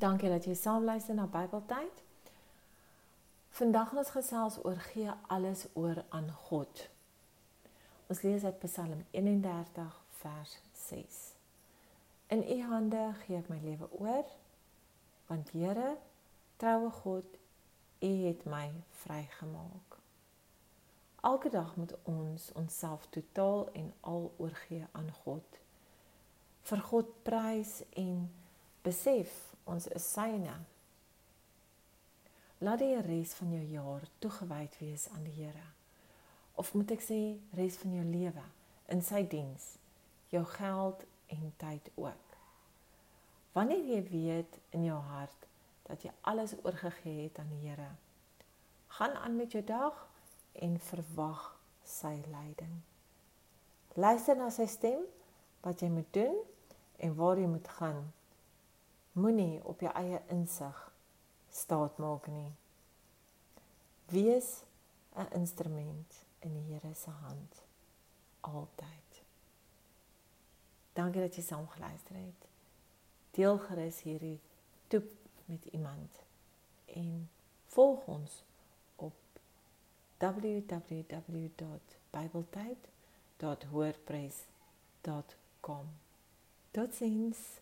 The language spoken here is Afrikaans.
Dankie dat jy saam luister na Bybeltyd. Vandag gaan ons gesels oor gee alles oor aan God. Ons lees uit Psalm 31 vers 6. In U hande gee ek my lewe oor, want Here, troue God, U het my vrygemaak. Elke dag moet ons onsself totaal en al oorgee aan God. Vir God prys en besef ons is syne. Laat die res van jou jaar toegewyd wees aan die Here. Of moet ek sê res van jou lewe in sy diens, jou geld en tyd ook. Wanneer jy weet in jou hart dat jy alles oorgegee het aan die Here, gaan aan met jou dag en verwag sy leiding. Luister na sy stem wat jy moet doen en waar jy moet gaan. Moenie op jou eie insig staat maak nie. Wees 'n instrument in die Here se hand altyd. Dankie dat jy saam geluister het. Deel gerus hierdie toep met iemand en volg ons www.bibletyd.wordpress.com. Totsiens.